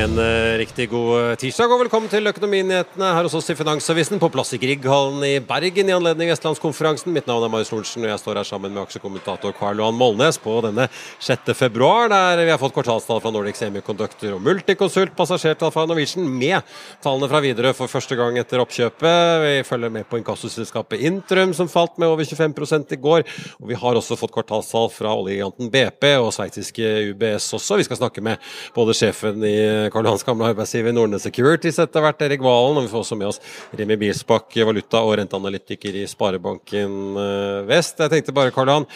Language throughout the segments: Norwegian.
En eh, riktig god eh, tirsdag og velkommen til Økonominyhetene her hos oss i Finansavisen på plass i Grieghallen i Bergen i anledning Vestlandskonferansen. Mitt navn er Marius Lorentzen, og jeg står her sammen med aksjekommentator Karl Johan Molnes på denne 6. februar, der vi har fått kvartalstall fra Nordic Semiconductor og Multiconsult, passasjertall fra Norwegian, med tallene fra Widerøe for første gang etter oppkjøpet. Vi følger med på inkassoselskapet Intrum, som falt med over 25 i går. Og vi har også fått kvartalstall fra oljegiganten BP og sveitsiske UBS også. Vi skal snakke med både sjefen i Karl Johans gamle arbeidsgiver Nordnes Securities etter hvert, Erik Valen. Og vi får også med oss Remi Bilsbakk, valuta- og renteanalytiker i Sparebanken eh, Vest. Jeg tenkte bare, Karl Johan.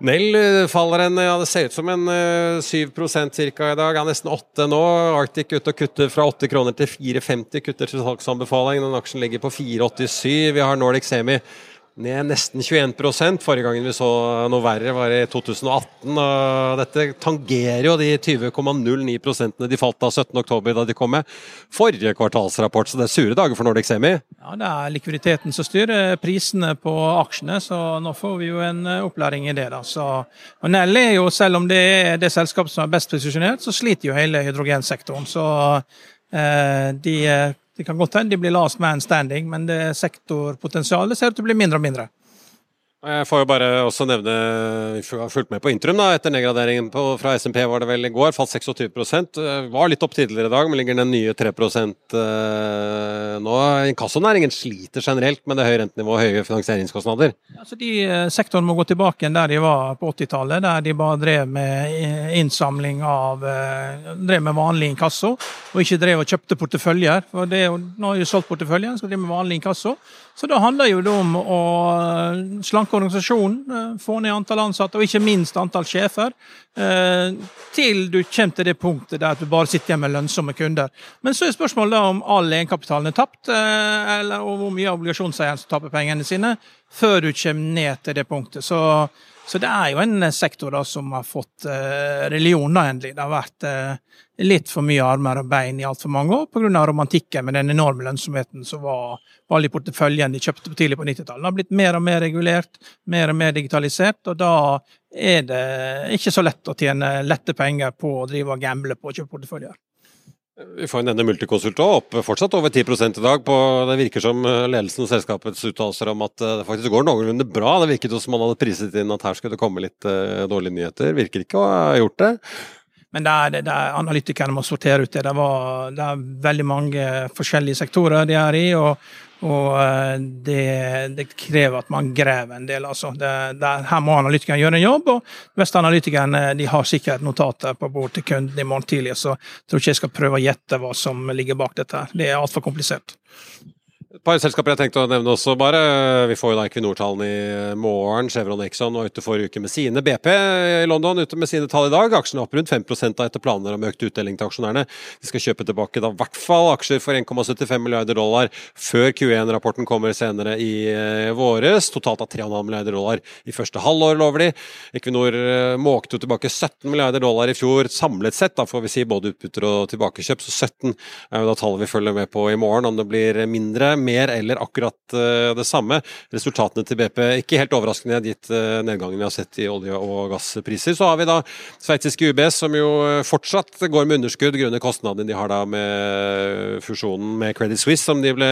Nell eh, faller en, ja, det ser ut som en uh, 7 ca. i dag, Er nesten 8 nå. Arctic ut og kutter fra 8 kroner til 4,50, kutter til salgsanbefaling. Den aksjen ligger på 4,87. Vi har Nordic Semi ned nesten 21% Forrige gangen vi så noe verre, var i 2018. og Dette tangerer jo de 20,09 de falt av 17.10 da de kom med forrige kvartalsrapport. Så det er sure dager for Nordic Semi. Ja, Det er likviditeten som styrer prisene på aksjene, så nå får vi jo en eh, opplæring i det. da. Så, og Nelly er jo, selv om det er det selskapet som er best posisjonert, så sliter jo hele hydrogensektoren. Så eh, de det kan godt hende de blir last man standing, men sektorpotensialet ser ut til å bli mindre og mindre. Jeg får jo bare også nevne Vi har fulgt med på Intrum da, etter nedgraderingen på, fra SMP var det vel i går. Falt 26% Var litt opp tidligere i dag, men ligger den nye 3% eh, nå. Inkassonæringen sliter generelt med det høye rentenivået og høye finansieringskostnader. Altså de eh, Sektoren må gå tilbake der de var på 80-tallet, der de bare drev med innsamling av eh, Drev med vanlig inkasso, og ikke drev og kjøpte porteføljer. For det, nå har de solgt porteføljen, skal drive med vanlig inkasso. Så da handler jo det om å slanke organisasjonen, eh, få ned antall ansatte, og ikke minst antall sjefer, eh, til du kommer til det punktet der du bare sitter igjen med lønnsomme kunder. Men så er spørsmålet om all egenkapitalen er tapt, eh, eller hvor mye obligasjonseieren som taper pengene sine, før du kommer ned til det punktet. Så, så det er jo en sektor da som har fått religion, da, endelig. Det har vært litt for mye armer og bein i altfor mange år pga. romantikken med den enorme lønnsomheten som var på alle porteføljene de kjøpte tidlig på 90-tallet. Det har blitt mer og mer regulert, mer og mer digitalisert, og da er det ikke så lett å tjene lette penger på å drive og gamble på å kjøpe porteføljer. Vi får nevne Multiconsult opp fortsatt over 10 i dag. På, det virker som ledelsen og selskapets uttalelser om at det faktisk går noenlunde bra. Det virket som man hadde priset inn at her skulle det komme litt uh, dårlige nyheter. Virker ikke å ha gjort det. Men det er, det er analytikerne må sortere ut det. Det, var, det, er veldig mange forskjellige sektorer de er i, og, og eh, det, det, krever at man graver en del. Altså. her må analytikerne gjøre en jobb, og beste analytikerne har sikkert notater på bord til kunden i morgen tidlig, så jeg tror ikke jeg skal prøve å gjette hva som ligger bak dette. Det er altfor komplisert. Et par selskaper jeg tenkte å nevne også, bare. Vi får jo da Equinor-tallene i morgen. Chevron Exxon var ute forrige uke med sine. BP i London ute med sine tall i dag. Aksjene opp rundt 5 da etter planer om økt utdeling til aksjonærene. De skal kjøpe tilbake da i hvert fall aksjer for 1,75 milliarder dollar før Q1-rapporten kommer senere i eh, våres. Totalt av 3,5 milliarder dollar i første halvår, lover de. Equinor eh, måkte jo tilbake 17 milliarder dollar i fjor samlet sett, da får vi si både utbytter og tilbakekjøp. Så 17 er jo da tallet vi følger med på i morgen, om det blir mindre mer eller akkurat det samme. Resultatene til BP ikke helt overraskende gitt nedgangen vi har sett i olje- og gasspriser. Så har vi da sveitsiske UBS, som jo fortsatt går med underskudd grunnet kostnadene de har da med fusjonen med Credit Suisse, som de ble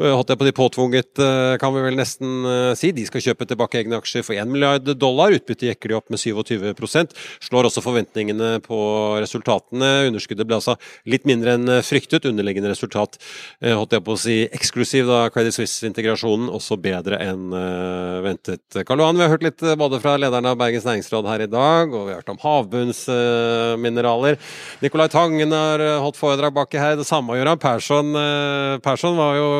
holdt på de påtvunget, kan vi vel nesten si. De skal kjøpe tilbake egne aksjer for 1 milliard dollar. Utbyttet jekker de opp med 27% Slår også forventningene på resultatene. Underskuddet ble altså litt mindre enn fryktet. Underliggende resultat, eh, holdt jeg på å si, eksklusiv da Credit Suisse-integrasjonen, også bedre enn uh, ventet. Karl Johan, vi har hørt litt eh, både fra lederen av Bergens Næringsråd her i dag, og vi har hørt om havbunnsmineraler. Uh, Nicolai Tangen har holdt foredrag baki her. Det samme gjør han Persson. Uh, Persson var jo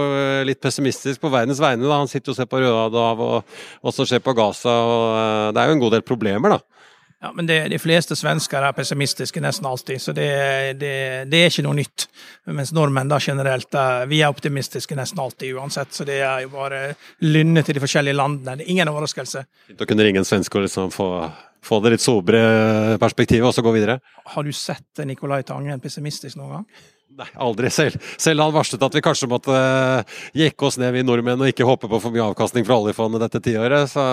litt pessimistisk på verdens vegne. da Han sitter og ser på Rødehavet og også ser på Gaza. og Det er jo en god del problemer, da. Ja, men det, De fleste svensker er pessimistiske nesten alltid, så det, det, det er ikke noe nytt. Mens nordmenn da generelt vi er optimistiske nesten alltid uansett. Så det er jo bare lynnet til de forskjellige landene. Det er ingen overraskelse. Da kunne ringe en svenske og liksom få, få det litt sobre perspektivet, og så gå videre. Har du sett Nicolai Tangen pessimistisk noen gang? Nei, aldri selv. Selv han varslet at vi kanskje måtte uh, jekke oss ned, vi nordmenn, og ikke håpe på for mye avkastning fra oljefondet dette tiåret. Så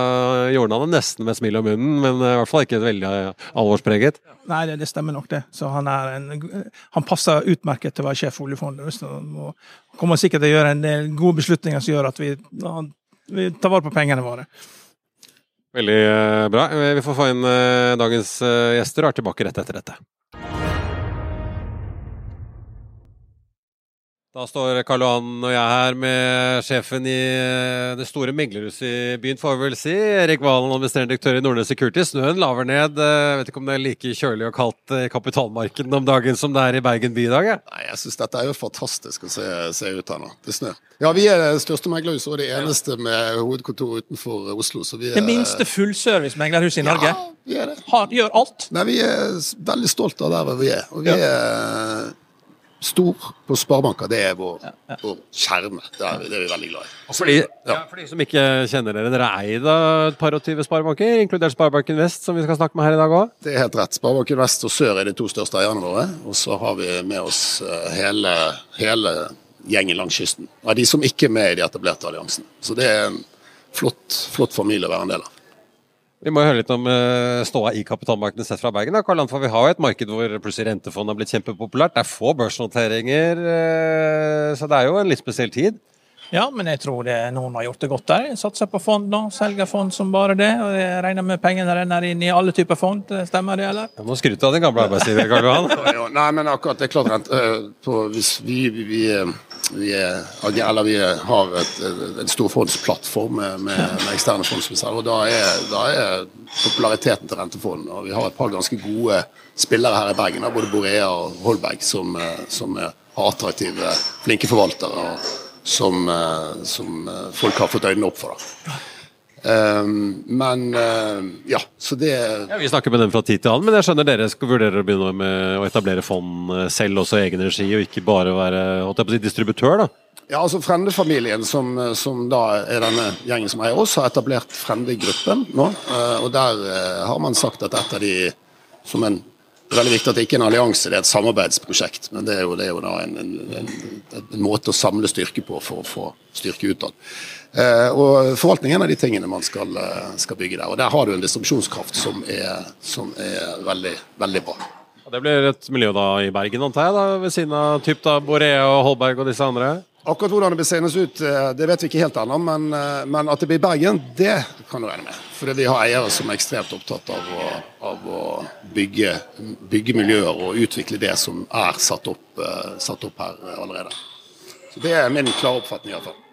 gjorde han det nesten med smil om munnen, men uh, i hvert fall ikke veldig uh, alvorspreget. Nei, det, det, stemmer nok det. Så han, er en, han passer utmerket til å være sjef for oljefondet. Han kommer sikkert til å gjøre en del gode beslutninger som gjør at vi, vi tar vare på pengene våre. Veldig bra. Vi får få inn dagens gjester og er tilbake rett etter dette. Da står Karl Johan og jeg her med sjefen i eh, det store meglerhuset i byen, får vi vel si. Erik Valen, administrerende direktør i Nordnes Security. Snøen laver ned. Jeg eh, vet ikke om det er like kjølig og kaldt i kapitalmarkedet om dagen som det er i Bergen by i dag? Ja? Nei, jeg syns dette er jo fantastisk å se, se ut her nå. Det snør. Ja, vi er det største meglerhuset og det eneste med hovedkontor utenfor Oslo. Så vi Er, det minste fullservice-meglerhuset i Norge? Ja, vi er det. Har, gjør alt? Nei, vi er veldig stolt av der vi er. Og vi ja. er stor på sparebanker. Det er vår, ja, ja. vår kjerne. Det er, det er, vi veldig glad i. For de, ja. for de som ikke kjenner dere, dere er eid av et par og tyve sparebanker, inkludert Sparebanken Vest, som vi skal snakke med her i dag òg? Det er helt rett. Sparebanken Vest og Sør er de to største eierne våre. Og så har vi med oss eh, hele, hele gjengen langs kysten. Av de som ikke er med i de etablerte alliansene. Så det er en flott, flott familie å være en del av. Vi må jo høre litt om uh, ståa i kapitalmarkedene sett fra Bergen. Da, Karl for Vi har jo et marked hvor plutselig rentefond har blitt kjempepopulært. Det er få børsnoteringer, uh, så det er jo en litt spesiell tid. Ja, men jeg tror det, noen har gjort det godt der. Satser på fond nå, selger fond som bare det. og Jeg regner med pengene renner inn i alle typer fond. Stemmer det, eller? Jeg må skryte av din gamle arbeidsgiver, Karl Johan. Nei, men akkurat det er klart rent, på, Hvis vi, vi, vi, er, eller vi har et, en storfondsplattform med, med, med eksterne fond, og da er, da er populariteten til rentefond. Og vi har et par ganske gode spillere her i Bergen, både Borea og Holberg, som, som er attraktive, flinke forvaltere. og som, eh, som, eh, folk har fått øynene opp for. Da. Um, men uh, ja, så det ja, Vi snakker med dem fra tid til annen, men jeg skjønner dere skal vurdere å begynne med å etablere fond selv, også i egen regi, og ikke bare være holdt jeg på å si, distributør? da? Ja, altså Frende-familien, som, som, da er denne gjengen som eier oss, har etablert Frende-gruppen nå. Og Der har man sagt at et av de som en det er veldig viktig at det ikke er en allianse, det er et samarbeidsprosjekt. Men det er jo, det er jo da en, en, en, en, måte å samle styrke på for å få styrke utad. Eh, og forvaltning er en av de tingene man skal, eh, skal, bygge der. Og der har du en distribusjonskraft som er, som er veldig, veldig bra. Det blir et miljø da i Bergen, antar jeg, da, ved siden av typ da Borea og Holberg og disse andre? Akkurat hvordan det blir seende ut, eh, det vet vi ikke helt ennå. Men, men, at det blir Bergen, det kan du regne med. Fordi vi har eiere som er ekstremt opptatt av å, av å bygge, bygge, miljøer og utvikle det som er satt opp, satt opp her allerede. Så Det er min klare oppfatning iallfall.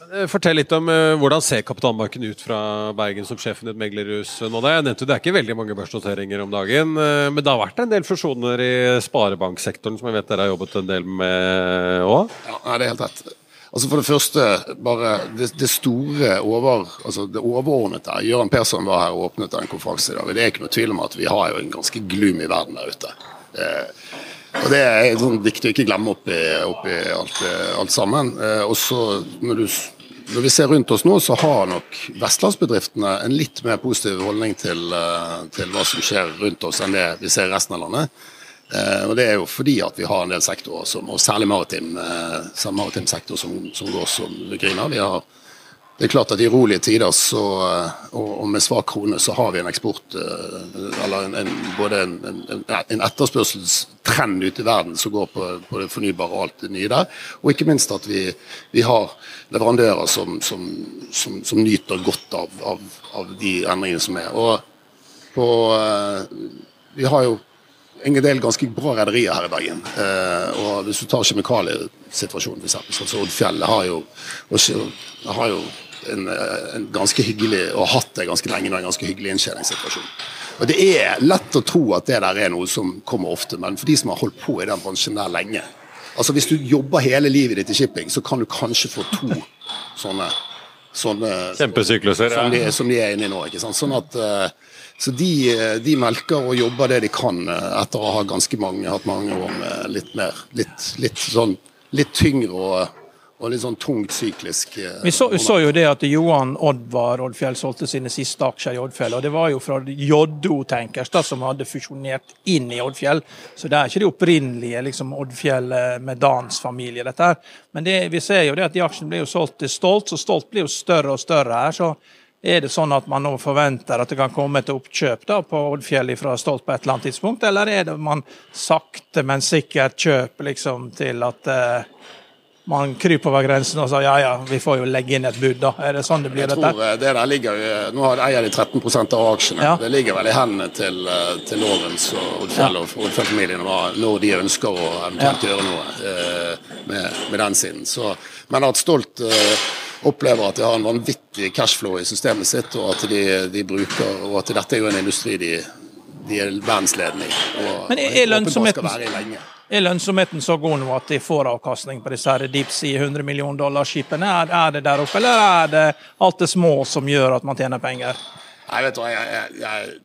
Eh, fortell litt om uh, hvordan ser kapitalmarkedet ut fra Bergen som sjefen i et meglerhus nå. Det, jeg nevnte, det er ikke veldig mange børsnoteringer om dagen, uh, men det har vært en del fusjoner i sparebanksektoren som jeg vet dere har jobbet en del med òg? Ja, det er helt rett. Altså For det første, bare det, det store over, altså det overordnede. Gøran Persson var her og åpnet en konferanse i dag. Det er ikke noe tvil om at vi har jo en ganske gloomy verden der ute. Eh, og Det er sånn viktig å ikke glemme oppi, oppi alt, alt, sammen. Eh, og så når når vi ser rundt oss nå, så har nok vestlandsbedriftene en litt mer positiv holdning til, eh, til hva som skjer rundt oss, enn det vi ser i resten av landet. Eh, og Det er jo fordi at vi har en del sektorer, som, og særlig maritim, maritim sektor, som, som, går som griner. Vi har, det er klart at I rolige tider så, og, med svak krone så har vi en eksport, eh, eller en, en, både en, en, en, etterspørselstrend ute i verden som går på, på, det fornybare og alt det nye der. Og ikke minst at vi, vi har leverandører som, som, som nyter godt av, av, av, de endringene som er. Og på, vi har jo en del ganske bra rederier her i Bergen. Eh, og Hvis du tar kjemikaliesituasjonen, f.eks. Oddfjellet som Oddfjell har jo, har jo en, en, ganske hyggelig, og har hatt det ganske lenge en ganske hyggelig inntjeningssituasjon. Og Det er lett å tro at det der er noe som kommer ofte, men for de som har holdt på i den bransjen der lenge Altså Hvis du jobber hele livet ditt i shipping, så kan du kanskje få to sånne, sånne Kjempesykluser, som, de, som de er inne i nå. ikke sant? Sånn at uh, så de, de, melker og jobber det de kan eh, etter å ha ganske mange, hatt mange år med litt mer litt, litt sånn litt tyngre og, og litt sånn tungt syklisk. Eh, vi så, så, jo det at Johan Oddvar Oddfjell solgte sine siste aksjer i Oddfjell. og Det var jo fra JO Tankers da, som hadde fusjonert inn i Oddfjell. Så det er ikke det opprinnelige liksom, Oddfjell eh, med Dans familie, dette her. Men det, vi ser jo det at de aksjene blir jo solgt til Stolt, så Stolt blir jo større og større her. så er det sånn at man nå forventer at det kan komme et oppkjøp da på Oddfjell fra Stolt på et eller annet tidspunkt, eller er det man sakte, men sikkert kjøper liksom til at uh, man kryper over grensen og sier ja ja, vi får jo legge inn et bud, da. Er det sånn det blir? Jeg tror dette? Eh, det der ligger jo, Nå har eier de 13% av aksjene. Ja. Det ligger vel i hendene til, eh, til Lorentz og Oddfjell ja. og Oddfjell-familien når de ønsker å eventuelt ja. gjøre noe eh, med, med, den siden. Så, men at Stolt eh, opplever at de har en vanvittig cashflow i systemet sitt, og at de, de bruker, og at dette er jo en industri de, de er verdensledende i. Og, Men er, lønnsomheten, er lønnsomheten så god nå at de får avkastning på disse her deep sea 100 millioner dollar-skipene? Er, er, det der oppe, eller er det alt det små som gjør at man tjener penger? Nei, vet du, jeg, jeg, jeg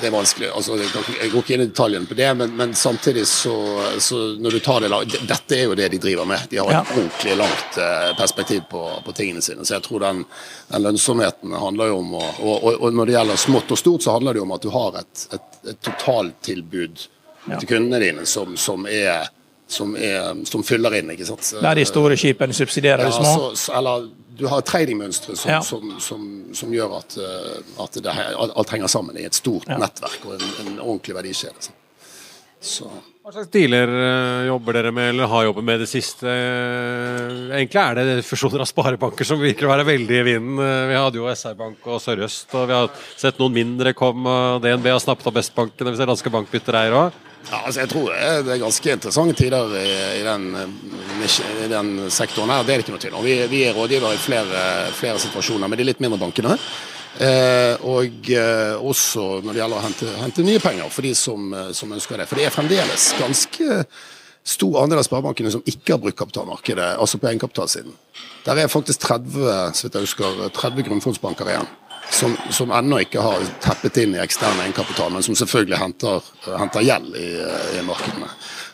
det er vanskelig. Altså, jeg går ikke inn i detaljene på det, men, men samtidig så, så, når du tar det Dette er jo det de driver med. De har et ja. ordentlig langt eh, perspektiv på, på, tingene sine. Så jeg tror den, den lønnsomheten handler jo om å, og, og, og, når det gjelder smått og stort, så handler det jo om at du har et, et, et totaltilbud. Til kundene dine som, som er som, er, som, fyller inn. ikke sant? Der de store skipene subsidierer de små? Så, eller du har tradingmønstre som, ja. som, som, som, gjør at, eh, at det, alt henger sammen i et stort ja. nettverk og en, en ordentlig verdikjede. Så. Hva slags dealer eh, jobber dere med, eller har jobbet med det siste? Eh, egentlig er det fusjoner av sparebanker som virker å være veldig i vinden. Vi hadde jo SR-Bank og Sør-Øst, og vi har sett noen mindre komme. DNB har snappet opp Vestbanken, vi ser Danske Bankbyttereier bytter òg. Ja, altså jeg tror det er ganske interessante tider i, i, den, i den, sektoren her. Det er det ikke noe tvil om. Vi, vi, er rådgivere i flere, flere, situasjoner med de litt mindre bankene. Eh, og eh, også når det gjelder å hente, hente, nye penger for de som, som, ønsker det. For det er fremdeles ganske stor andel av sparebankene som ikke har brukt kapitalmarkedet, altså på egenkapitalsiden. Der er faktisk 30, så jeg husker, 30 grunnfondsbanker igjen som, som ennå ikke har teppet inn i ekstern egenkapital, men som selvfølgelig henter, henter gjeld i, i, markedene.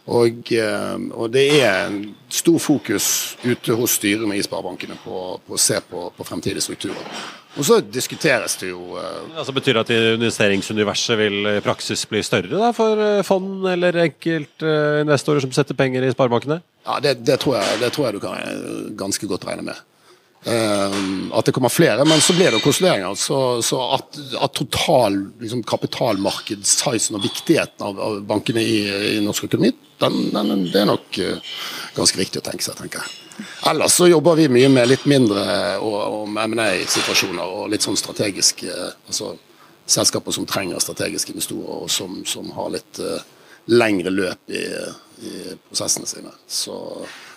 Og, eh, og, det er en stor fokus ute hos styrene i sparebankene på, på, å se på, på fremtidige strukturer. Og så diskuteres det jo uh, altså Betyr det at investeringsuniverset vil i praksis bli større da, for eh, fond eller enkeltinvestorer uh, som setter penger i sparebankene? Ja, det, det, tror jeg, det, tror jeg, du kan ganske godt regne med. Uh, at det kommer flere, men så blir det konsolideringer. Så, så at, at, total liksom, kapitalmarkedssizen og viktigheten av, av bankene i, i, norsk økonomi, den, den, det er nok uh, ganske riktig å tenke seg, tenker jeg. Ellers så jobber vi mye med litt mindre og M&A-situasjoner og litt sånn strategiske uh, altså selskaper som trenger strategiske investorer, og som, som har litt lengre løp i, i prosessene sine. Så,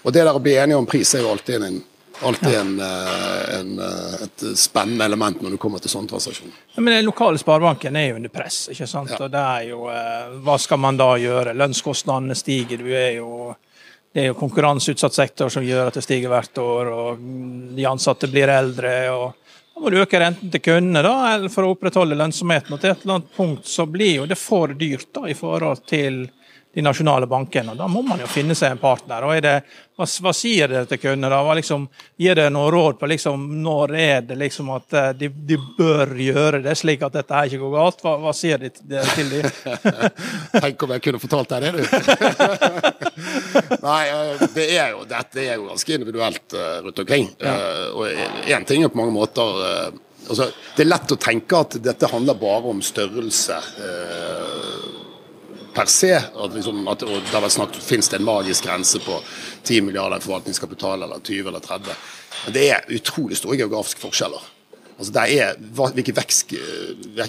og det der å bli enige om pris er jo alltid en alltid en, eh, en, eh, et spennende element når du kommer til sånne transaksjoner. Ja, men Den lokale sparebanken er jo under press. ikke sant? Ja. Og det er jo, eh, Hva skal man da gjøre? Lønnskostnadene stiger. du er jo det er jo konkurranseutsatt sektor som gjør at det stiger hvert år, og de ansatte blir eldre. og Da må du øke renten til kundene da, eller for å opprettholde lønnsomheten. og Til et eller annet punkt så blir jo det for dyrt da, i forhold til de nasjonale bankene. og Da må man jo finne seg en partner. og det, hva, hva, sier dere til kundene? da? Hva liksom, gir dere noe råd på liksom, når er det liksom at eh, de, de, bør gjøre det, slik at dette her ikke går galt? Hva, hva sier dere til dem? Tenk om jeg kunne fortalt deg det, du. Nei, eh, det er jo, dette er jo ganske individuelt uh, rundt omkring. Ja. Og én ting er på mange måter altså, Det er lett å tenke at dette handler bare om størrelse. Per se. At, liksom, at det har vært snakket finnes det en magisk grense på 10 milliarder i forvaltningskapital, eller 20 eller 30? Men det er utrolig store geografiske forskjeller. Altså det er, Hvilket vekst,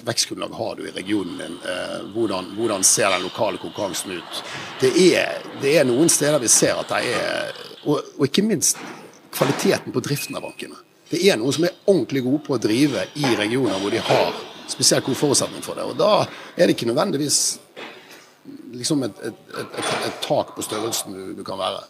vekstgrunnlag har du i regionen din? Eh, hvordan, hvordan, ser den lokale konkurransen ut? Det er, det er, noen steder vi ser at det er og, og ikke minst kvaliteten på driften av bankene. Det er noen som er ordentlig gode på å drive i regioner hvor de har spesielt god forutsetning for det. og Da er det ikke nødvendigvis liksom et, et, et, et, tak på størrelsen du, du kan være.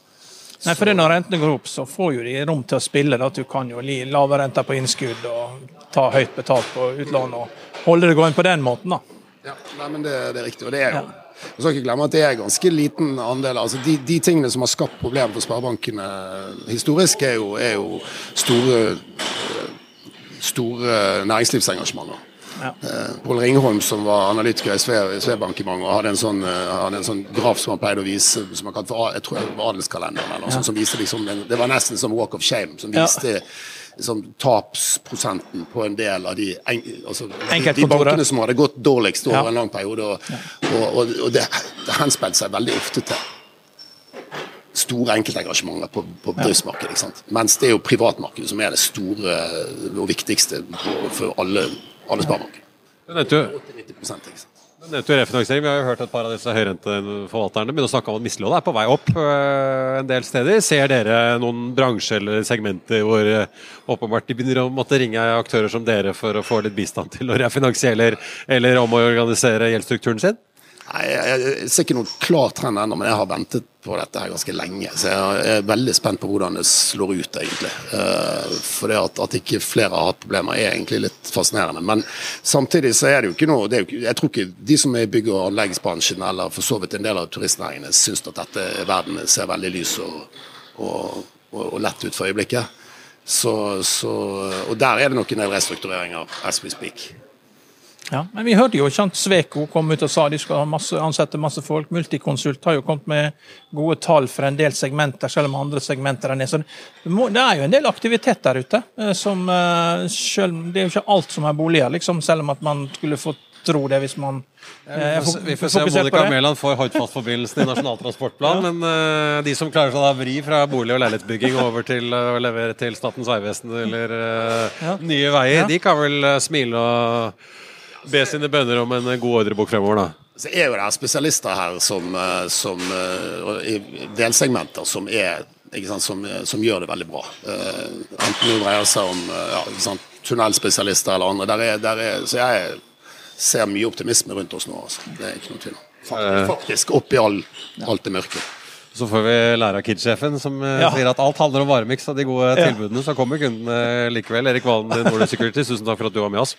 Nei, for Når rentene går opp, så får jo de rom til å spille. Da. Du kan jo gi lave renter på innskudd og ta høyt betalt på utlån og holde det gående på den måten. da. Ja, nei, men det, det er riktig. og det er jo ja. Jeg skal ikke glemme at det er ganske liten andel. altså De, de tingene som har skapt problemer for sparebankene historisk, er jo, er jo store, store næringslivsengasjementer. Ja. Eh, Pål Ringholm, som var analytiker i Svebank i mange år, hadde en sånn, eh, hadde en sånn graf som han pleide å vise, som han kalte for jeg tror det var adelskalenderen. eller ja. som viste liksom, Det var nesten som walk of shame, som viste ja. liksom, tapsprosenten på en del av de, altså, de, de bankene som hadde gått dårligst over en lang periode. Og, og, og, og det, det henspilte seg veldig ofte til store enkeltengasjementer på, på bedriftsmarkedet. Mens det er jo privatmarkedet som er det store og viktigste for alle alle sparebanker. Du nevnte jo refinansiering. Vi har jo hørt et par av disse høyrenteforvalterne begynne å snakke om at mislånet er på vei opp øh, en del steder. Ser dere noen bransjer eller segmenter hvor øh, åpenbart de begynner å måtte ringe aktører som dere for å få litt bistand til å refinansiere eller, eller om å organisere gjeldsstrukturen sin? Nei, Jeg ser ikke noen klar trend ennå, men jeg har ventet på dette her ganske lenge. Så jeg er veldig spent på hvordan det slår ut, egentlig. Eh, for det at, at ikke flere har hatt problemer, er egentlig litt fascinerende. Men samtidig så er det jo ikke noe jo, Jeg tror ikke de som er i bygg- og anleggsbransjen, eller for så vidt en del av turistnæringene, syns at dette verden ser veldig lys og, og, og, og lett ut for øyeblikket. Så, så, og der er det nok en del restruktureringer as we speak. Ja, men Vi hørte jo sant, Sveko kom ut og sa de skal masse, ansette masse folk. Multiconsult har jo kommet med gode tall for en del segmenter, selv om andre segmenter er ned. Så det, må, det er jo en del aktivitet der ute. Eh, som, eh, selv, det er jo ikke alt som er boliger, liksom, selv om at man skulle få tro det hvis man eh, vi, får, vi får se om Monica Mæland får Hordfast-forbindelsen i Nasjonal transportplan. ja. Men uh, de som klarer seg å vri fra bolig- og leilighetsbygging over til å levere til Statens vegvesen eller uh, ja. Nye Veier, ja. de kan vel smile og be sine bønner om en god ordrebok fremover, da. Så er jo det spesialister her som, eh, som eh, i delsegmenter som er sant, som, som, gjør det veldig bra. Uh, enten det dreier seg om ja, sant, tunnelspesialister eller andre. Der er, der er, så jeg ser mye optimisme rundt oss nå. Altså. Det er ikke noe tvil om. Faktisk oppi all, alt det mørke. Så får vi lære av Kid-sjefen, som ja. sier at alt handler om varemiks og de gode tilbudene. Så kommer kundene likevel. Erik Valen i Nordic Security, tusen takk for at du var med oss.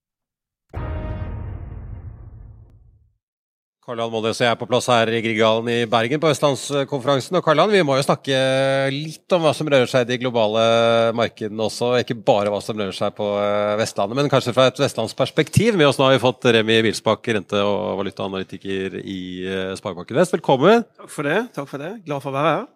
Karl Johan Molnes og jeg er på plass her i Grieghallen i Bergen på Østlandskonferansen. Og Karl Johan, vi må jo snakke litt om hva som rører seg i de globale markedene også. Ikke bare hva som rører seg på eh, Vestlandet, men kanskje fra et vestlandsperspektiv. Med oss nå har vi fått Remi Wilsbakk, rente- og valutaanalytiker i eh, Sparebanken Vest. Velkommen. Takk for det. takk for det. Glad for å være her.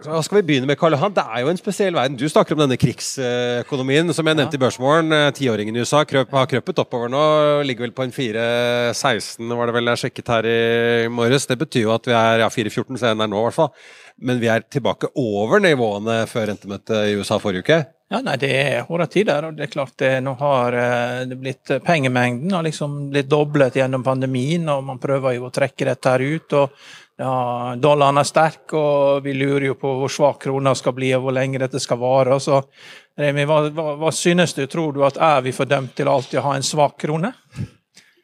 Hva skal vi begynne med, Karl Johan? Det er jo en spesiell verden. Du snakker om denne krigsøkonomien som jeg nevnte i børsmålen. Eh, tiåringen i USA krøp, har krøpet oppover nå. Ligger vel på en 4,16 var det vel jeg sjekket her i morges. Det betyr jo at vi er ja, 4,14 så den er nå, i hvert fall. Men vi er tilbake over nivåene før rentemøtet i USA forrige uke. Ja, nei, Det er hårde tider. og det er klart det, Nå har eh, det blitt pengemengden har liksom blitt doblet gjennom pandemien, og man prøver jo å trekke dette her ut. og ja, Dollaren er sterk, og vi lurer jo på hvor svak krona skal bli og hvor lenge dette skal vare. Så, Remi, hva, hva, hva, synes du? Tror du at er vi fordømt til alltid å ha en svak krone?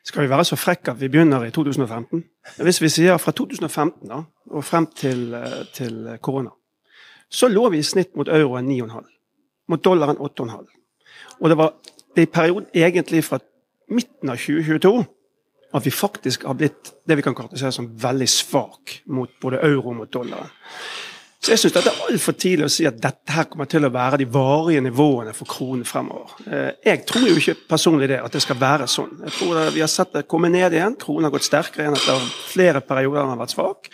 Skal vi være så frekke at vi begynner i 2015? Hvis vi sier fra 2015 da, og frem til, eh, til korona, så lå vi i snitt mot euroen 9,5. Mot dollaren 8,5. Og det var i perioden egentlig fra midten av 2022 at vi faktisk har blitt det vi kan karakterisere som veldig svak mot både euro og mot dollaren. Så jeg syns det er altfor tidlig å si at dette her kommer til å være de varige nivåene for kronen fremover. Eh, jeg tror jo ikke personlig det, at det skal være sånn. Jeg tror Vi har sett det komme ned igjen. Kronen har gått sterkere igjen etter flere perioder den har vært svak.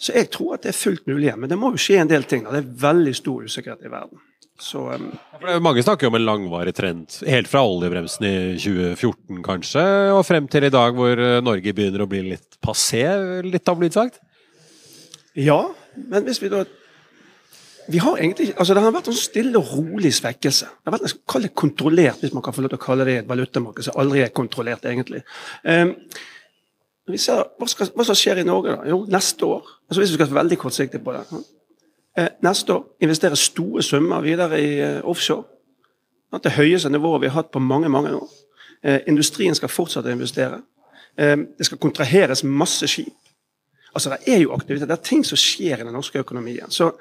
Så jeg tror at det er fullt mulig igjen. Men det må jo skje en del ting. Da. Det er veldig stor usikkerhet i verden. Så, um, mange snakker om en langvarig trend, helt fra oljebremsen i 2014 kanskje, og frem til i dag hvor eh, Norge begynner å bli litt passé, litt av blitt sagt? Ja, men hvis vi da vi har egentlig, altså Det har vært en stille og rolig svekkelse. Det har vært Kall det kontrollert, hvis man kan få lov til å kalle det et valutamarked som aldri er kontrollert, egentlig. Um, vi ser, hva, skal, hva som skjer i Norge, da? Jo, neste år. altså Hvis vi skal være veldig kortsiktig på det. Eh, neste år investerer store summer videre i eh, offshore. Det høyeste nivået vi har hatt på mange mange år. Eh, industrien skal fortsette å investere. Det skal kontraheres masse skip. Altså, Det er jo aktivitet, det er ting som skjer i den norske økonomien. Så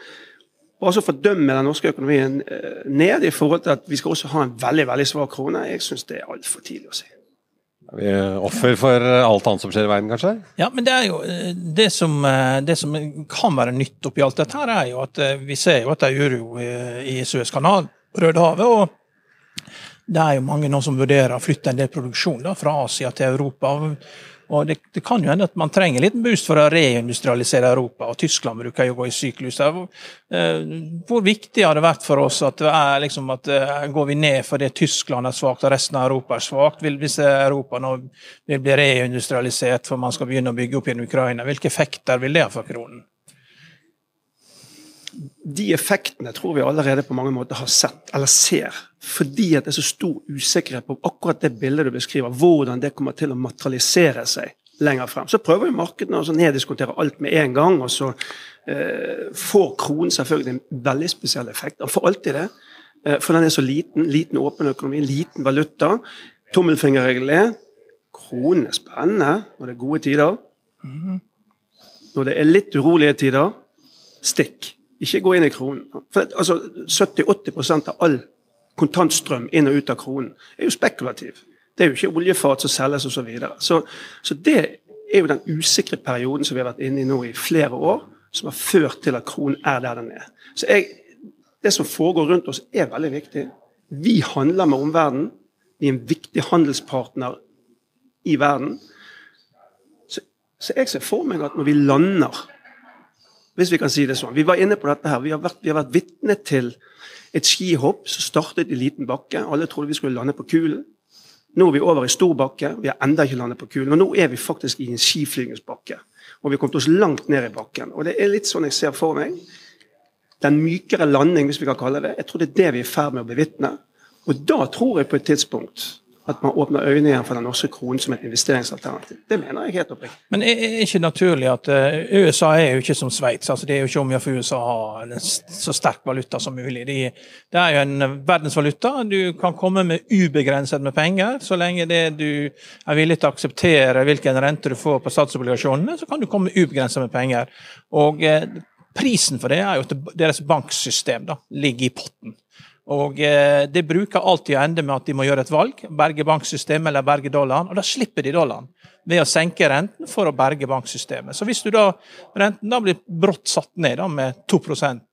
bare så fordømme den norske økonomien ned i forhold til at vi skal også ha en veldig veldig svak krone, jeg syns det er altfor tidlig å si. Er offer for alt annet som skjer i verden, kanskje? Ja, men det er jo eh, det som, eh, det som kan være nytt oppi alt dette, her er jo at eh, vi ser jo at det er uro i Suezkanalen, Rødehavet. og det er jo mange nå som vurderer å flytte en del produksjon da, fra Asia til Europa. Og det, det, kan jo hende at man trenger en liten boost for å reindustrialisere Europa, og Tyskland bruker jo å gå i syklus. Eh, hvor viktig har det vært for oss at, liksom at eh, går vi ned fordi Tyskland er svakt og resten av Europa er svakt? Hvis Europa nå vil bli reindustrialisert for man skal begynne å bygge opp igjen Ukraina, hvilke effekter vil det ha for kronen? De effektene tror vi allerede på mange måter har sett, eller ser. Fordi at det er så stor usikkerhet på akkurat det bildet du beskriver, hvordan det kommer til å materialisere seg lenger frem. Så prøver jo markedene å neddiskontere alt med en gang, og så eh, får kronen selvfølgelig en veldig spesiell effekt. Og får alltid det. Eh, for den er så liten. Liten åpen økonomi, liten valuta. Tommelfingerregelen er kronen er spennende når det er gode tider. Mhm. Når det er litt urolige tider, stikk. Ikke gå inn i kronen. For, altså, 70-80% av all kontantstrøm inn og ut av kronen er jo spekulativ. Det er jo ikke oljefat som selges osv. Så, videre. så Så det er jo den usikre perioden som vi har vært inne i nå i flere år, som har ført til at kronen er der den er. Så jeg, Det som foregår rundt oss, er veldig viktig. Vi handler med omverdenen. Vi er en viktig handelspartner i verden. Så, så jeg ser for meg at når vi lander hvis vi kan si det sånn. Vi var inne på dette her. Vi har vært, vi vært vitne til et skihopp som startet i liten bakke. Alle trodde vi skulle lande på kulen. Nå er vi over i stor bakke. Vi har enda ikke landet på kulen. Og nå er vi faktisk i en skiflygingsbakke. Og vi har kommet oss langt ned i bakken. Og det er litt sånn jeg ser for meg. Den mykere landing, hvis vi kan kalle det. Jeg tror det er det vi er i ferd med å bevitne. Og da tror jeg på et tidspunkt at man åpner øynene igjen for den norske kronen som et investeringsalternativ. Det mener jeg helt oppriktig. Men er det ikke naturlig at uh, USA er jo ikke som Sveits. Altså, det er jo ikke om å gjøre USA å ha en så sterk valuta som mulig. De, det er jo en verdensvaluta. Du kan komme med ubegrenset med penger. Så lenge det du er villig til å akseptere hvilken rente du får på statsobligasjonene, så kan du komme ubegrenset med penger. Og uh, prisen for det er jo at deres banksystem da, ligger i potten. Og eh, Det bruker alltid å ende med at de må gjøre et valg. Berge banksystemet eller berge dollaren. Og da slipper de dollaren ved å senke renten for å berge banksystemet. Så hvis du da, renten da blir brått satt ned da, med 2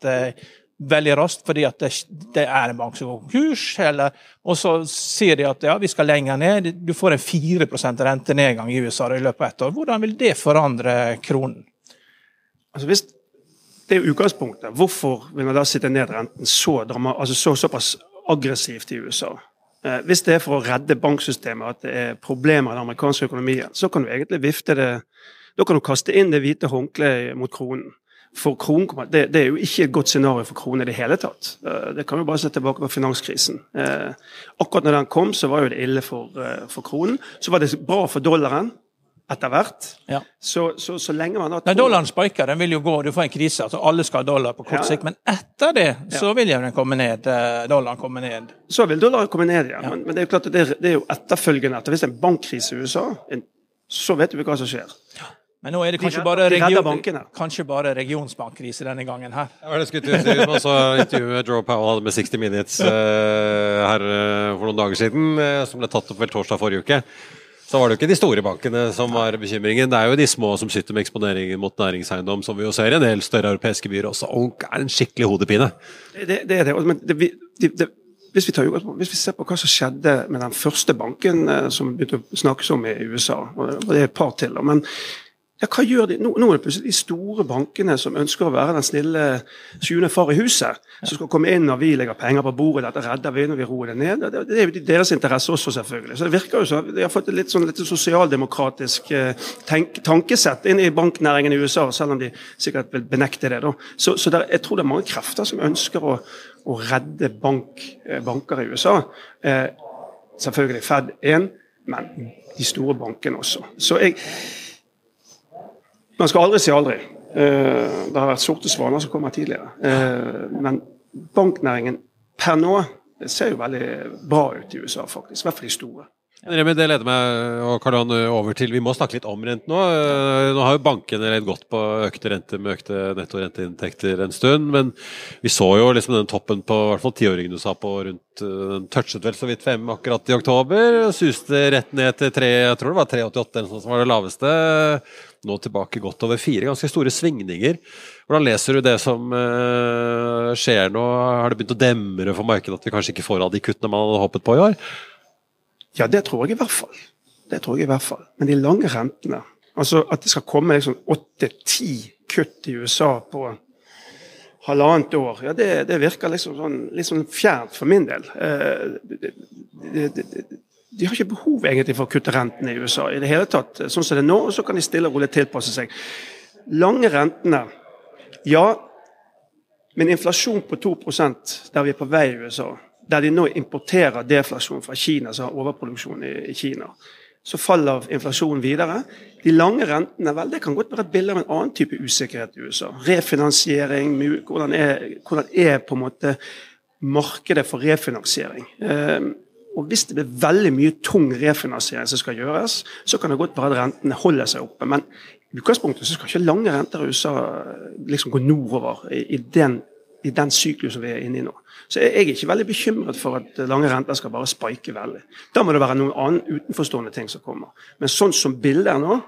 eh, veldig raskt fordi at det, det, er en bank som går konkurs, eller, og så sier de at ja, vi skal lenger ned, du får en 4% rentenedgang i USA i løpet av ett år. Hvordan vil det forandre kronen? Altså hvis det er utgangspunktet. Hvorfor vil man da sitte ned renten så, altså så såpass aggressivt i USA? Eh, hvis det er for å redde banksystemet, at det er problemer i den amerikanske økonomien, så kan du egentlig vifte det Da kan du kaste inn det hvite håndkleet mot kronen. For kronen, det, det, er jo ikke et godt scenario for kronen i det hele tatt. Eh, det kan vi bare se tilbake på finanskrisen. Eh, akkurat når den kom, så var jo det ille for, for kronen. Så var det bra for dollaren etter hvert. Ja. Så, så, så, lenge man har Nei, Dollaren spiker, den vil jo gå, du får en krise. altså Alle skal ha dollar på kort ja. sikt. Men etter det så vil jo den komme ned. Eh, dollaren komme ned. Så vil dollaren komme ned. Ja. Men, men, det er jo klart at det, det er jo etterfølgende etter. Hvis det er en bankkrise i USA, så vet vi hva som skjer. Men nå er det kanskje, bare, region, kanskje bare regionsbankkrise denne gangen her. Ja, det skulle si, man så intervjuet Joe Powell hadde med 60 Minutes uh, her uh, for noen dager siden, uh, som ble tatt opp vel torsdag forrige uke så var det jo ikke de store bankene som var bekymringen. Det er jo de små som sitter med eksponeringen mot næringseiendom, som vi jo ser i en del større europeiske byer også. Og det er en skikkelig hodepine. Det, det er det. Men det, det, hvis, vi tar, hvis, vi ser på hva som skjedde med den første banken som som begynte å snakkes om i USA, og det er et par til, men ja, hva gjør de? Nå, nå, er det plutselig de store bankene som ønsker å være den snille sjuende far i huset, som skal komme inn når vi legger penger på bordet. Dette redder vi når vi roer det ned. Det, det er jo deres interesse også, selvfølgelig. Så det virker jo som de har fått et litt, sånn, litt sosialdemokratisk eh, tenk, tankesett inn i banknæringen i USA, selv om de sikkert vil benekte det. Da. Så, så der, jeg tror det er mange krefter som ønsker å, å redde bank, eh, banker i USA. Eh, selvfølgelig Fed 1, men de store bankene også. Så jeg man skal aldri si aldri. Eh, det har vært sorte svaner som kommer tidligere. Eh, men banknæringen per nå det ser jo veldig bra ut i USA, faktisk. I hvert fall de store. Remi, det leder meg og Karl over til Vi må snakke litt om rente nå. Eh, nå har jo bankene ledd gått på økte renter med økte nettorenteinntekter en stund. Men vi så jo liksom den toppen på hvert fall tiåringen du sa på rundt Den touchet vel så vidt fem akkurat i oktober. Suste rett ned til tre, jeg tror det var 3,88 eller noe som var det laveste nå tilbake godt over fire. Ganske store svingninger. Hvordan leser du det som uh, skjer nå? Har det begynt å demre for markedet at vi kanskje ikke får av de kuttene man hadde håpet på i år? Ja, det tror jeg i hvert fall. Det tror jeg i hvert fall. Men de lange rentene, altså at det skal komme liksom åtte-ti kutt i USA på halvannet år, ja, det, det virker liksom sånn, litt sånn fjernt for min del. Uh, det, det, de har ikke behov egentlig for å kutte rentene i USA i det hele tatt. Sånn som det er nå, og så kan de stille og rolig tilpasse seg. Lange rentene, ja. Men inflasjon på 2% der vi er på vei i USA, der de nå importerer deflasjon fra Kina, som har overproduksjon i, Kina, så faller inflasjonen videre. De lange rentene vel, det kan godt være et bilde av en annen type usikkerhet i USA. Refinansiering, hvordan er, hvordan er på en måte markedet for refinansiering. Eh, og Hvis det blir veldig mye tung refinansiering som skal gjøres, så kan det godt være at rentene holder seg oppe. Men i utgangspunktet så skal ikke lange renter i USA liksom gå nordover i, i den, i den syklusen vi er inne i nå. Så jeg er ikke veldig bekymret for at lange renter skal bare spike veldig. Da må det være noen annen utenforstående ting som kommer. Men sånn som bildet er nå,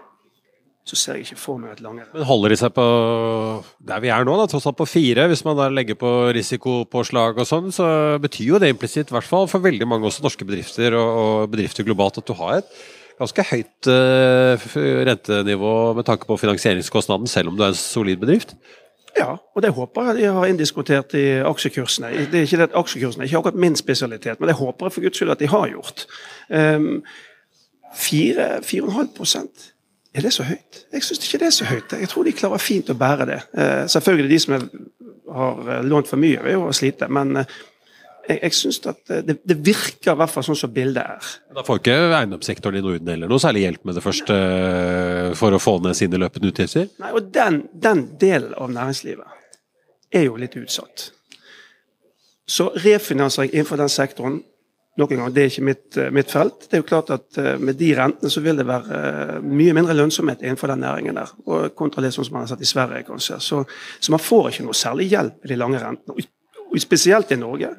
så ser jeg ikke for meg et langrenn. Men Holder de seg på der vi er nå, da, tross alt på fire? Hvis man da legger på risikopåslag og sånn, så betyr jo det implisitt, i hvert fall for veldig mange også norske bedrifter og, bedrifter globalt, at du har et ganske høyt uh, rentenivå med tanke på finansieringskostnaden, selv om du er en solid bedrift? Ja, og det håper jeg de har indiskutert i aksjekursene. Det er ikke det at Aksjekursene er ikke akkurat min spesialitet, men det håper jeg for guds skyld at de har gjort. Um, 4,5 er det så høyt? Jeg syns ikke det er så høyt. Jeg tror de klarer fint å bære det. Eh, selvfølgelig de som er, har eh, lånt for mye, vil jo slite. Men eh, jeg, jeg synes at det, det, virker i hvert fall sånn som bildet er. Da får ikke eiendomssektoren i Norden heller noe særlig hjelp med det første for å få ned sine løpende utgifter? Nei, og den, den delen av næringslivet er jo litt utsatt. Så refinansiering innenfor den sektoren Nok en gang, Det er ikke mitt, eh, mitt, felt. Det er jo klart at eh, Med de rentene så vil det være eh, mye mindre lønnsomhet innenfor den næringen der. og Kontra det som man har sett i Sverige, kanskje. Så, så, man får ikke noe særlig hjelp med de lange rentene. Og spesielt i Norge.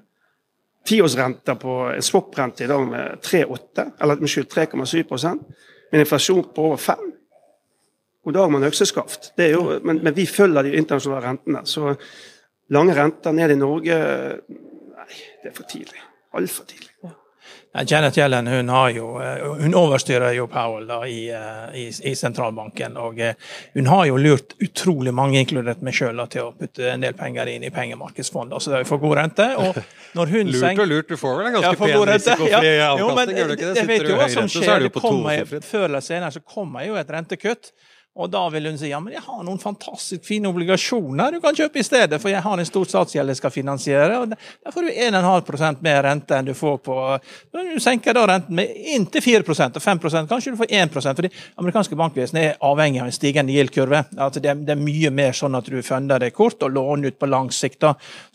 Tiårsrenter på en swap-rente i dag med 3,8, eller 3,7 med inflasjon på over 5 God dag, man økseskaft. Men, men, vi følger de internasjonale rentene. Så lange renter ned i Norge Nei, det er for tidlig. Altfor tidlig. Janet Yellen hun, jo, eh, hun overstyrer jo Powell da, i, eh, i, i, sentralbanken. og eh, Hun har jo lurt utrolig mange, inkludert meg sjøl, til å putte en del penger inn i pengemarkedsfond. Altså det er for god rente. og når hun Lurt og lurt, du får vel en ganske ja, pen risikofri ja. avkastning, gjør du ikke det? Sitter vet jo hva som skjer. Det kommer, før eller senere så kommer jo et rentekutt. Og da vil hun si ja, men jeg har noen fantastisk fine obligasjoner du kan kjøpe i stedet, for jeg har en stor statsgjeld jeg skal finansiere. og Der får du 1,5% mer rente enn du får på Du senker da renten med inntil 4 og 5% kanskje du får 1 for det amerikanske bankvesenet er avhengig av en stigende gjeldkurve. Altså det, er mye mer sånn at du funder det kort og låner ut på lang sikt. da,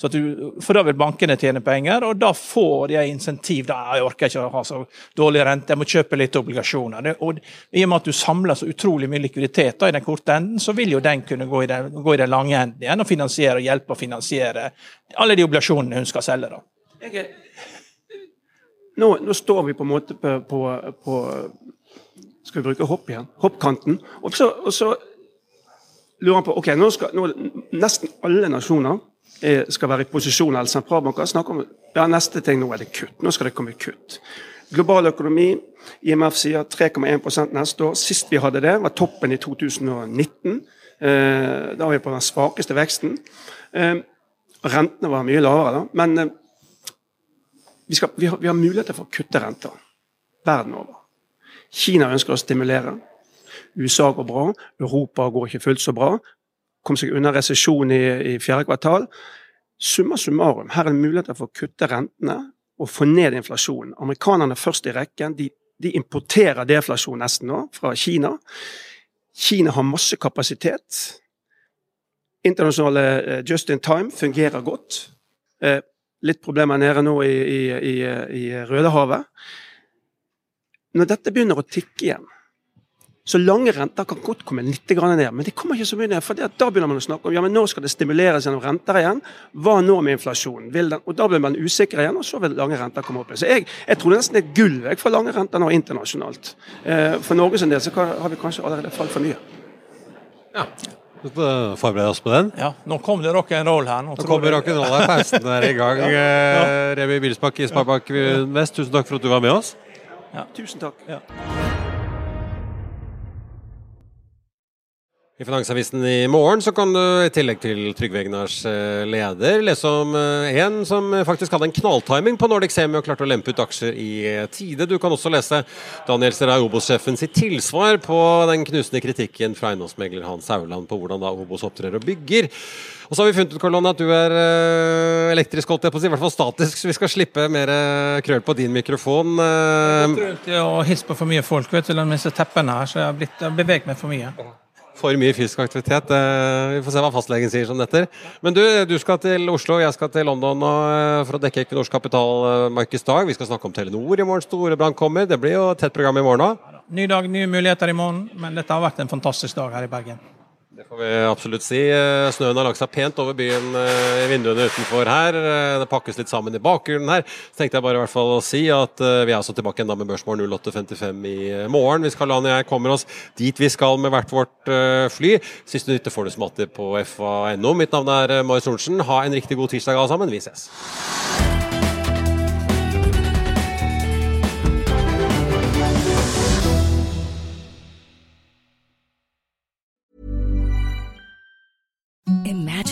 du, For da vil bankene tjene penger, og da får jeg insentiv. da, Jeg orker ikke å ha så dårlig rente, jeg må kjøpe litt obligasjoner. Og I og med at du samler så utrolig mye likviditet da, i den korte enden, så vil jo den kunne gå i den, gå i den lange enden igjen og finansiere og hjelpe å finansiere alle de obligasjonene hun skal selge. da. Okay. nå, nå, står vi på en måte på, på, på Skal vi bruke hopp igjen? Hoppkanten. Og så, og så lurer han på ok, nå skal nå, nesten alle nasjoner skal være i posisjon eller snakker om ja, neste ting nå er det kutt. Nå skal det komme kutt. Global økonomi IMF sier 3,1% neste år. Sist vi hadde det, var toppen i 2019. Eh, da var vi på den svakeste veksten. Eh, rentene var mye lavere da. Men eh, vi, skal, vi, har, vi har muligheter for å kutte renter verden over. Kina ønsker å stimulere. USA går bra. Europa går ikke fullt så bra. Kom seg unna resesjon i, i fjerde kvartal. Summa summarum, her er det muligheter for å kutte rentene og få ned inflasjonen. Amerikanerne først i rekken. De, de importerer deflasjon nesten nå fra Kina. Kina har masse kapasitet. Internasjonale uh, just in time fungerer godt. Uh, litt problemer nede nå i, i, i, i Rødehavet. Når dette begynner å tikke igjen, så lange renter kan godt komme litt ned, men det kommer ikke så mye ned. for Da begynner man å snakke om ja, men nå skal det stimuleres gjennom renter igjen. Hva nå med inflasjonen? og Da blir man usikker igjen, og så vil lange renter komme opp. Så Jeg, jeg tror det nesten er gull for lange renter nå internasjonalt. Eh, for Norges del så har vi kanskje allerede falt for mye. Ja. Forbered oss på den? Ja, nå kom det rock'n'roll her. Nå, nå kommer rock'n'roll her. Pausen er i gang. ja. ja. Eh, Remi Bilsbakk i Sparebank Vest, tusen takk for at du var med oss. Ja. Tusen takk. I Finansavisen i morgen så kan du i tillegg til Trygve Egnars eh, leder lese om eh, en som faktisk hadde en knalltiming på Nordic Semi og klarte å lempe ut aksjer i eh, tide. Du kan også lese Daniel Serai Obos-sjefen sitt tilsvar på den knusende kritikken fra eiendomsmegler Hans Sauland på hvordan da Obos opptrer og bygger. Og så har vi funnet ut Karl-Anne, at du er elektrisk, holdt jeg på å si, i hvert fall statisk, så vi skal slippe mer krøll på din mikrofon. Jeg har hilst på for mye folk vet du, med disse teppene her, så jeg har, blitt, jeg har beveget meg for mye for mye fysisk aktivitet. Vi får se hva fastlegen sier som dette. Men du, du skal til Oslo, jeg skal til London eh, for å dekke Equinors kapitalmarkedsdag. Vi skal snakke om Telenor i morgen. Storebrand kommer. Det blir jo et tett program i morgen òg. Ny dag, nye muligheter i morgen. Men dette har vært en fantastisk dag her i Bergen. Det får vi absolutt si. Eh, snøen har lagt seg pent over byen eh, i vinduene utenfor her. Eh, det pakkes litt sammen i bakgrunnen her. Så tenkte jeg bare i hvert fall å si at vi er altså tilbake med Børsmorgen 08.55 i morgen. Hvis Karl-Anne og jeg kommer oss dit vi skal med hvert vårt fly. Siste nytte får du som alltid på fa.no. Mitt navn er Marius Thorensen. Ha en riktig god tirsdag alle sammen. Vi ses. Imagine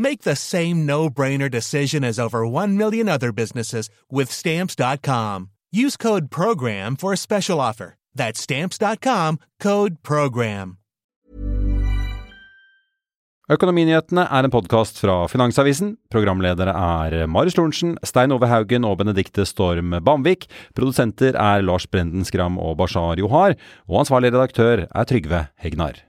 Make the same no brainer decision as over 1 million other businesses with stamps.com. Use code PROGRAM for a special offer. That's stamps.com code PROGRAM. Økonominyhetene er en podkast fra Finansavisen. Programledere er Marius Lorentzen, Stein Ove Haugen og Benedikte Storm Bamvik. Produsenter er Lars Brenden Skram og Bashar Johar. Og ansvarlig redaktør er Trygve Hegnar.